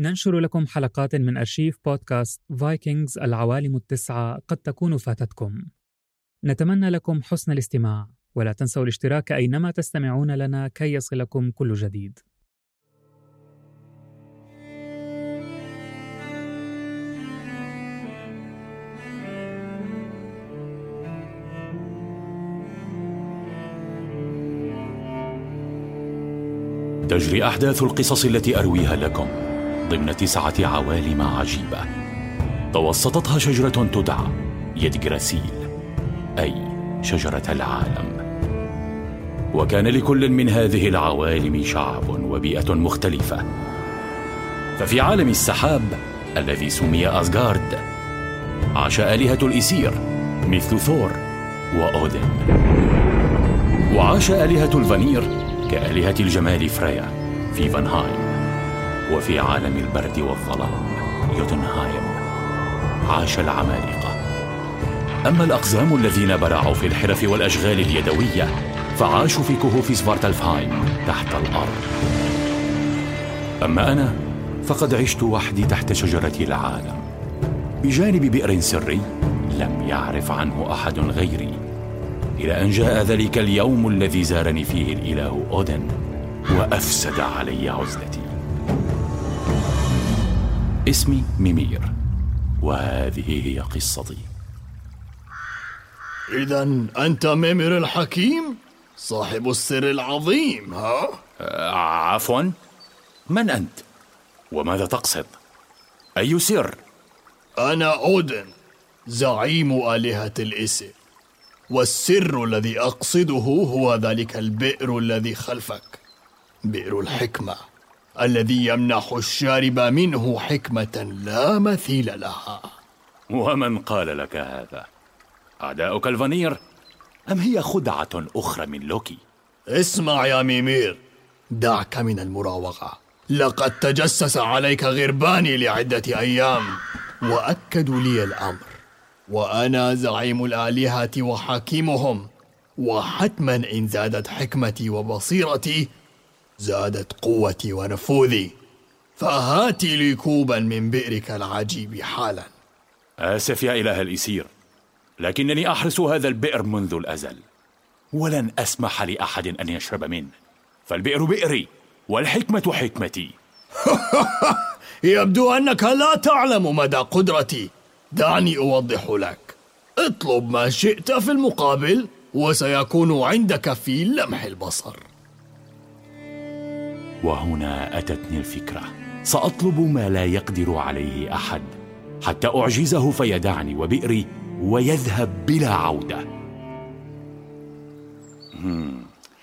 ننشر لكم حلقات من أرشيف بودكاست فايكنجز العوالم التسعة قد تكون فاتتكم. نتمنى لكم حسن الاستماع ولا تنسوا الاشتراك أينما تستمعون لنا كي يصلكم كل جديد. تجري أحداث القصص التي أرويها لكم. ضمن تسعة عوالم عجيبة. توسطتها شجرة تدعى يدجراسيل أي شجرة العالم. وكان لكل من هذه العوالم شعب وبيئة مختلفة. ففي عالم السحاب الذي سمي أسغارد عاش آلهة الإسير مثل ثور وأودن. وعاش آلهة الفانير كآلهة الجمال فريا في فانهايم. وفي عالم البرد والظلام يوتنهايم عاش العمالقة. أما الأقزام الذين برعوا في الحرف والأشغال اليدوية فعاشوا في كهوف سفارتلفهايم تحت الأرض. أما أنا فقد عشت وحدي تحت شجرة العالم. بجانب بئر سري لم يعرف عنه أحد غيري. إلى أن جاء ذلك اليوم الذي زارني فيه الإله أودن وأفسد علي عزلتي. اسمي ميمير وهذه هي قصتي إذا أنت ميمير الحكيم صاحب السر العظيم ها؟ آه، عفوا من أنت؟ وماذا تقصد؟ أي سر؟ أنا أودن زعيم آلهة الإيسر والسر الذي أقصده هو ذلك البئر الذي خلفك بئر الحكمة الذي يمنح الشارب منه حكمة لا مثيل لها ومن قال لك هذا؟ أعداؤك الفانير؟ أم هي خدعة أخرى من لوكي؟ اسمع يا ميمير دعك من المراوغة لقد تجسس عليك غرباني لعدة أيام وأكدوا لي الأمر وأنا زعيم الآلهة وحكيمهم وحتما إن زادت حكمتي وبصيرتي زادت قوتي ونفوذي. فهات لي كوبا من بئرك العجيب حالا. آسف يا إله الإسير لكنني أحرس هذا البئر منذ الأزل. ولن أسمح لأحد أن يشرب منه. فالبئر بئري والحكمة حكمتي. يبدو أنك لا تعلم مدى قدرتي. دعني أوضح لك. اطلب ما شئت في المقابل وسيكون عندك في لمح البصر. وهنا أتتني الفكرة سأطلب ما لا يقدر عليه أحد حتى أعجزه فيدعني وبئري ويذهب بلا عودة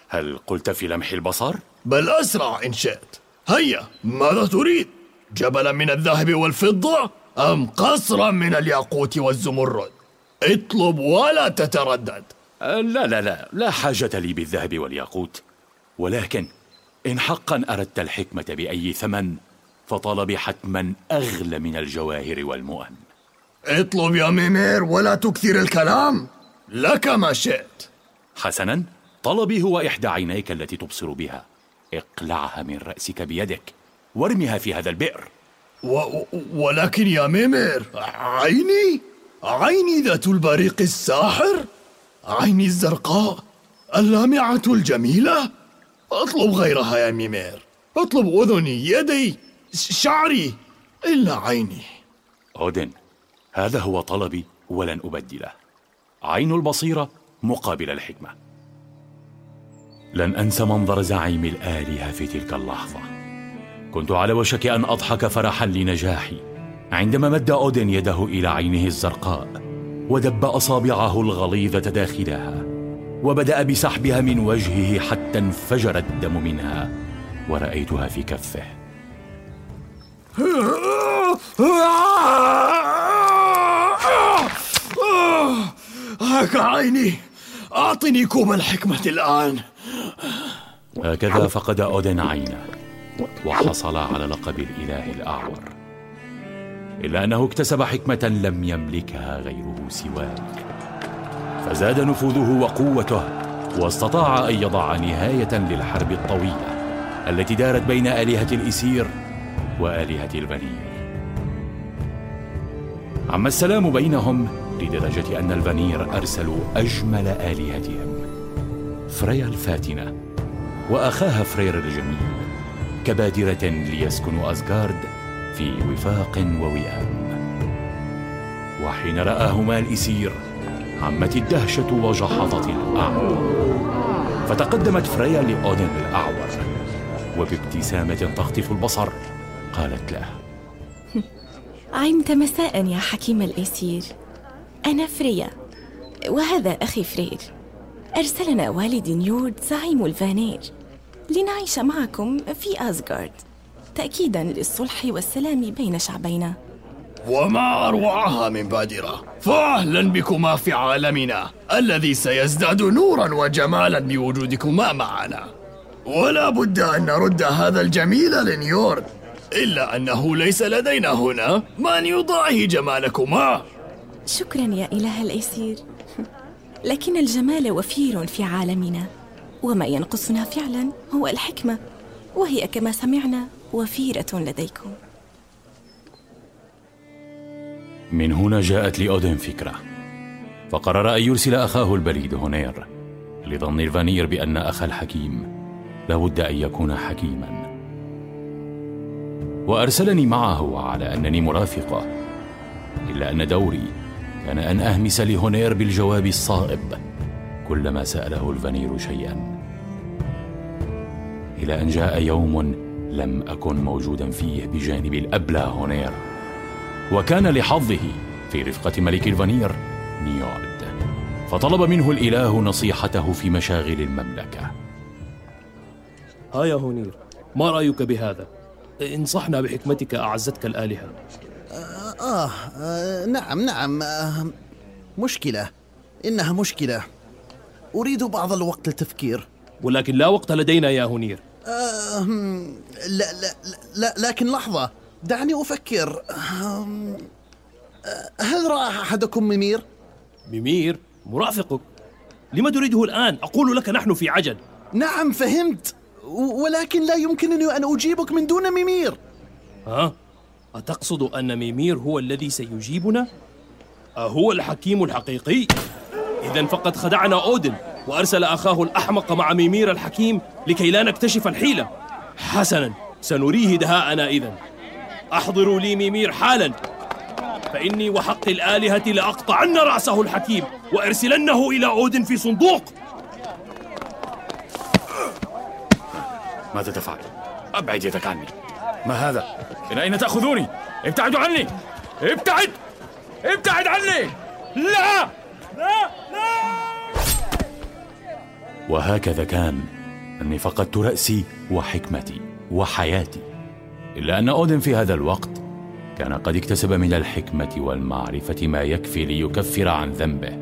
هل قلت في لمح البصر؟ بل أسرع إن شئت هيا ماذا تريد؟ جبلا من الذهب والفضة أم قصرا من الياقوت والزمرد؟ اطلب ولا تتردد لا لا لا لا حاجة لي بالذهب والياقوت ولكن إن حقا أردت الحكمة بأي ثمن فطلبي حتما أغلى من الجواهر والمؤن. اطلب يا ميمير ولا تكثر الكلام. لك ما شئت. حسنا طلبي هو إحدى عينيك التي تبصر بها. اقلعها من رأسك بيدك. وارمها في هذا البئر. و... ولكن يا ميمير عيني عيني ذات البريق الساحر عيني الزرقاء اللامعة الجميلة. أطلب غيرها يا ميمير. أطلب أذني يدي شعري إلا عيني. أودن هذا هو طلبي ولن أبدله. عين البصيرة مقابل الحكمة. لن أنسى منظر زعيم الآلهة في تلك اللحظة. كنت على وشك أن أضحك فرحا لنجاحي. عندما مد أودن يده إلى عينه الزرقاء ودب أصابعه الغليظة داخلها. وبدأ بسحبها من وجهه حتى انفجر الدم منها ورأيتها في كفه. هاك عيني! أعطني كوب الحكمة الآن. هكذا فقد أودن عينه وحصل على لقب الإله الأعور. إلا أنه اكتسب حكمة لم يملكها غيره سواك. فزاد نفوذه وقوته واستطاع أن يضع نهاية للحرب الطويلة التي دارت بين آلهة الإسير وآلهة الفانير عم السلام بينهم لدرجة أن الفانير أرسلوا أجمل آلهتهم فريا الفاتنة وأخاها فرير الجميل كبادرة ليسكنوا أزغارد في وفاق ووئام. وحين رآهما الإسير عمت الدهشة وجحظت الأعمى. فتقدمت فريا لأودن الأعور وبابتسامة تخطف البصر قالت له عمت مساء يا حكيم الإسير. أنا فريا وهذا أخي فرير. أرسلنا والدي نيورد زعيم الفانير لنعيش معكم في أزغارد تأكيدا للصلح والسلام بين شعبينا. وما أروعها من بادرة. فأهلا بكما في عالمنا الذي سيزداد نورا وجمالا بوجودكما معنا. ولا بد أن نرد هذا الجميل لنيورد إلا أنه ليس لدينا هنا. من يضاهي جمالكما؟ شكرا يا إله الإسير. لكن الجمال وفير في عالمنا. وما ينقصنا فعلا هو الحكمة. وهي كما سمعنا وفيرة لديكم. من هنا جاءت لأودن فكرة فقرر أن يرسل أخاه البليد هونير لظن الفانير بأن أخ الحكيم لابد أن يكون حكيما. وأرسلني معه على أنني مرافقه إلا أن دوري كان أن أهمس لهونير بالجواب الصائب كلما سأله الفانير شيئا. إلى أن جاء يوم لم أكن موجودا فيه بجانب الأبلة هونير. وكان لحظه في رفقة ملك الفانير نيورد فطلب منه الإله نصيحته في مشاغل المملكة. ها يا هونير ما رأيك بهذا؟ انصحنا بحكمتك أعزتك الآلهة. آه, آه نعم نعم. آه مشكلة إنها مشكلة. أريد بعض الوقت للتفكير ولكن لا وقت لدينا يا هونير. آه لا, لا, لا لكن لحظة. دعني أفكر هل رأى أحدكم ممير؟ ممير مرافقك لما تريده الآن؟ أقول لك نحن في عجل نعم فهمت ولكن لا يمكنني أن أجيبك من دون ممير ها؟ أتقصد أن ميمير هو الذي سيجيبنا؟ أهو الحكيم الحقيقي؟ إذا فقد خدعنا أودن وأرسل أخاه الأحمق مع ميمير الحكيم لكي لا نكتشف الحيلة حسنا سنريه دهاءنا إذا أحضروا لي ميمير حالا. فإني وحق الآلهة لأقطعن رأسه الحكيم وأرسلنه إلى أودن في صندوق. ماذا تفعل؟ أبعد يدك عني. ما هذا؟ إلى أين تأخذوني؟ ابتعدوا عني! ابتعد! ابتعد عني! لا! لا! لا! وهكذا كان. أني فقدت رأسي وحكمتي وحياتي. إلا أن أودن في هذا الوقت كان قد اكتسب من الحكمة والمعرفة ما يكفي ليكفر عن ذنبه.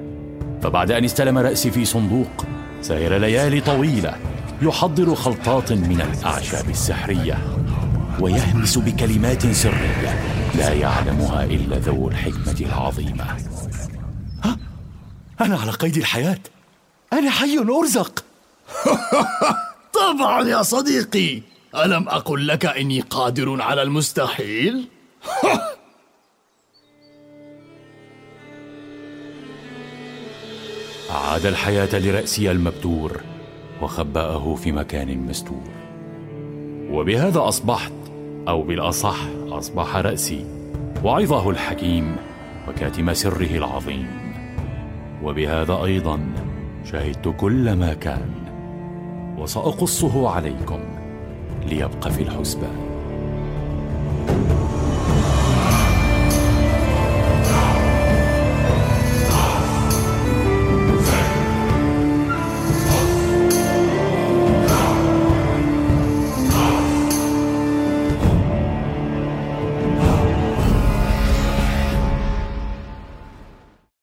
فبعد أن استلم رأسي في صندوق سير ليالي طويلة يحضر خلطات من الأعشاب السحرية ويهمس بكلمات سرية لا يعلمها إلا ذو الحكمة العظيمة. ها؟ أنا على قيد الحياة. أنا حي أرزق. طبعا يا صديقي. ألم أقل لك إني قادر على المستحيل؟ أعاد الحياة لرأسي المبتور وخبأه في مكان مستور. وبهذا أصبحت أو بالأصح أصبح رأسي وعظه الحكيم وكاتم سره العظيم. وبهذا أيضا شهدت كل ما كان وسأقصه عليكم. ليبقى في الحسبان.